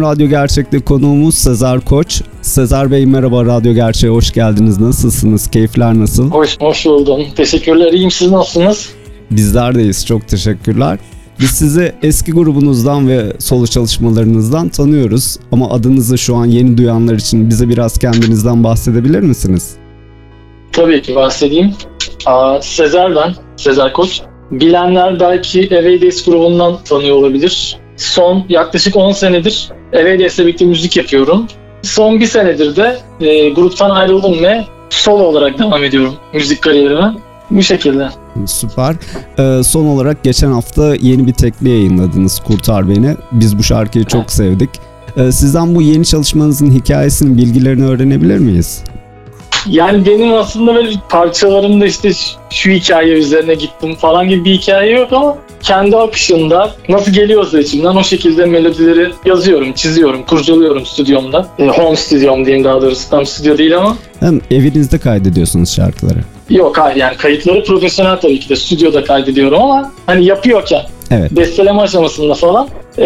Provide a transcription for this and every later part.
Bugün Radyo Gerçek'te konuğumuz Sezer Koç. Sezer Bey merhaba Radyo Gerçek'e hoş geldiniz. Nasılsınız? Keyifler nasıl? Hoş, hoş buldum. Teşekkürler. İyiyim. Siz nasılsınız? Bizler deyiz. Çok teşekkürler. Biz sizi eski grubunuzdan ve solo çalışmalarınızdan tanıyoruz. Ama adınızı şu an yeni duyanlar için bize biraz kendinizden bahsedebilir misiniz? Tabii ki bahsedeyim. Aa, Sezer ben. Sezer Koç. Bilenler belki Away Days grubundan tanıyor olabilir. Son yaklaşık 10 senedir Evelias'le birlikte müzik yapıyorum. Son bir senedir de e, gruptan ayrıldım ve solo olarak devam ediyorum müzik kariyerime. Bu şekilde. Süper. Ee, son olarak geçen hafta yeni bir tekli yayınladınız Kurtar Beni. Biz bu şarkıyı çok evet. sevdik. Ee, sizden bu yeni çalışmanızın hikayesinin bilgilerini öğrenebilir miyiz? Yani benim aslında böyle parçalarımda işte şu hikaye üzerine gittim falan gibi bir hikaye yok ama kendi akışında nasıl geliyorsa içimden o şekilde melodileri yazıyorum, çiziyorum, kurcalıyorum stüdyomda. E, home stüdyom diyeyim daha doğrusu tam stüdyo değil ama. Hem evinizde kaydediyorsunuz şarkıları. Yok hayır yani kayıtları profesyonel tabii ki de stüdyoda kaydediyorum ama hani yapıyorken evet. besteleme aşamasında falan e,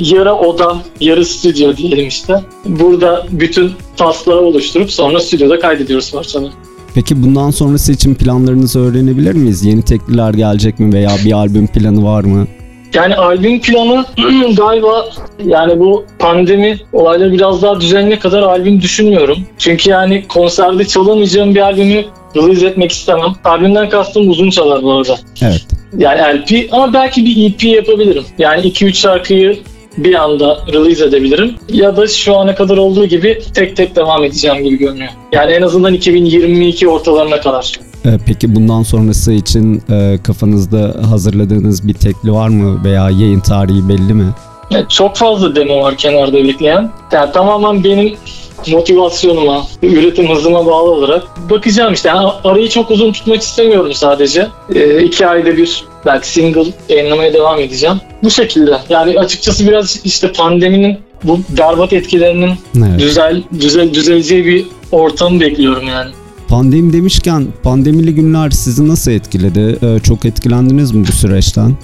yarı oda, yarı stüdyo diyelim işte. Burada bütün tasları oluşturup sonra stüdyoda kaydediyoruz parçaları. Peki bundan sonrası için planlarınızı öğrenebilir miyiz? Yeni tekliler gelecek mi veya bir albüm planı var mı? Yani albüm planı galiba yani bu pandemi olayları biraz daha düzenine kadar albüm düşünmüyorum. Çünkü yani konserde çalamayacağım bir albümü release etmek istemem. Albümden kastım uzun çalar bu arada. Evet. Yani LP ama belki bir EP yapabilirim. Yani 2-3 şarkıyı bir anda release edebilirim. Ya da şu ana kadar olduğu gibi tek tek devam edeceğim gibi görünüyor. Yani en azından 2022 ortalarına kadar. Ee, peki bundan sonrası için e, kafanızda hazırladığınız bir tekli var mı veya yayın tarihi belli mi? çok fazla demo var kenarda bekleyen. Yani tamamen benim motivasyonuma, üretim hızıma bağlı olarak bakacağım işte. Yani arayı çok uzun tutmak istemiyorum sadece. E, iki ayda bir belki single yayınlamaya devam edeceğim. Bu şekilde. Yani açıkçası biraz işte pandeminin bu berbat etkilerinin evet. düzel, düzel düzeleceği bir ortamı bekliyorum yani. Pandemi demişken pandemili günler sizi nasıl etkiledi? Ee, çok etkilendiniz mi bu süreçten?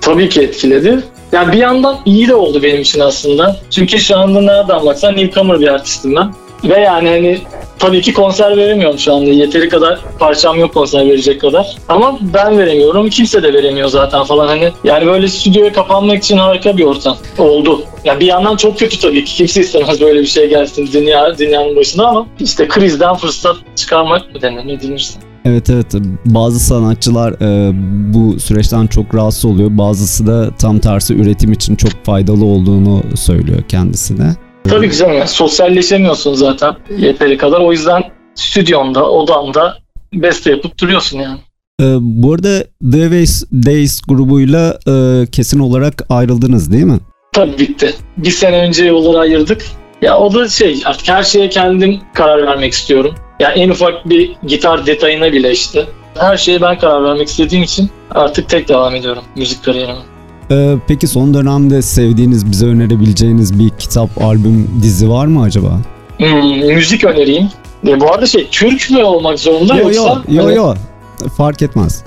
Tabii ki etkiledi. Yani bir yandan iyi de oldu benim için aslında. Çünkü şu anda nereden baksan newcomer bir artistim ben. Ve yani hani tabii ki konser veremiyorum şu anda. Yeteri kadar parçam yok konser verecek kadar. Ama ben veremiyorum. Kimse de veremiyor zaten falan hani. Yani böyle stüdyoya kapanmak için harika bir ortam oldu. Yani bir yandan çok kötü tabii ki. Kimse istemez böyle bir şey gelsin dünya, dünyanın başına ama işte krizden fırsat çıkarmak mı denir ne denirse. Evet evet bazı sanatçılar e, bu süreçten çok rahatsız oluyor. Bazısı da tam tersi üretim için çok faydalı olduğunu söylüyor kendisine. Tabii ki canım. Yani sosyalleşemiyorsun zaten yeteri kadar. O yüzden stüdyonda, odanda beste yapıp duruyorsun yani. Ee, bu arada The Ways Days grubuyla e, kesin olarak ayrıldınız değil mi? Tabii bitti. Bir sene önce yolları ayırdık. Ya o da şey artık her şeye kendim karar vermek istiyorum. Yani en ufak bir gitar detayına bile işte. Her şeye ben karar vermek istediğim için artık tek devam ediyorum müzik kariyerime. Ee, peki son dönemde sevdiğiniz, bize önerebileceğiniz bir kitap, albüm, dizi var mı acaba? Hmm, müzik önereyim. E, bu arada şey, Türk mü olmak zorunda yo, yoksa? Yo, yo, hani, yo. Fark etmez.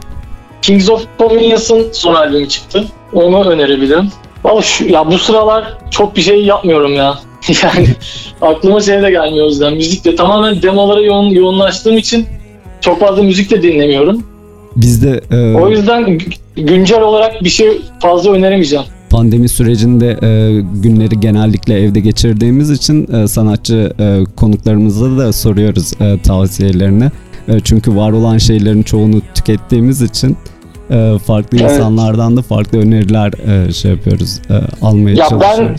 Kings of Convenience'ın son albümü çıktı. Onu önerebilirim. Valla şu, ya bu sıralar çok bir şey yapmıyorum ya. yani aklıma şey de gelmiyor o yüzden. Müzikle tamamen demolara yoğun, yoğunlaştığım için çok fazla müzik de dinlemiyorum. Bizde e... O yüzden güncel olarak bir şey fazla öneremeyeceğim. Pandemi sürecinde e, günleri genellikle evde geçirdiğimiz için e, sanatçı e, konuklarımıza da soruyoruz e, tavsiyelerini. E, çünkü var olan şeylerin çoğunu tükettiğimiz için e, farklı evet. insanlardan da farklı öneriler e, şey yapıyoruz, e, almaya ya çalışıyoruz. Ben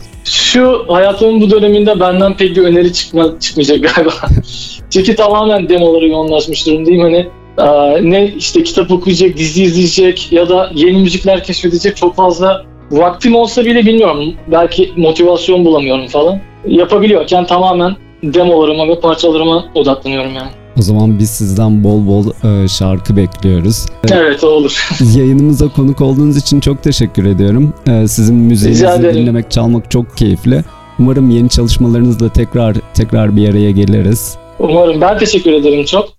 şu hayatımın bu döneminde benden pek bir öneri çıkma, çıkmayacak galiba. Çünkü tamamen demolara yoğunlaşmış durumdayım. Hani ne işte kitap okuyacak, dizi izleyecek ya da yeni müzikler keşfedecek çok fazla vaktim olsa bile bilmiyorum. Belki motivasyon bulamıyorum falan. Yapabiliyorken tamamen demolarıma ve parçalarıma odaklanıyorum yani. O zaman biz sizden bol bol e, şarkı bekliyoruz. Evet olur. Yayınımıza konuk olduğunuz için çok teşekkür ediyorum. E, sizin müziğinizi dinlemek, çalmak çok keyifli. Umarım yeni çalışmalarınızla tekrar tekrar bir araya geliriz. Umarım. Ben teşekkür ederim çok.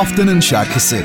Haftanın şarkısı.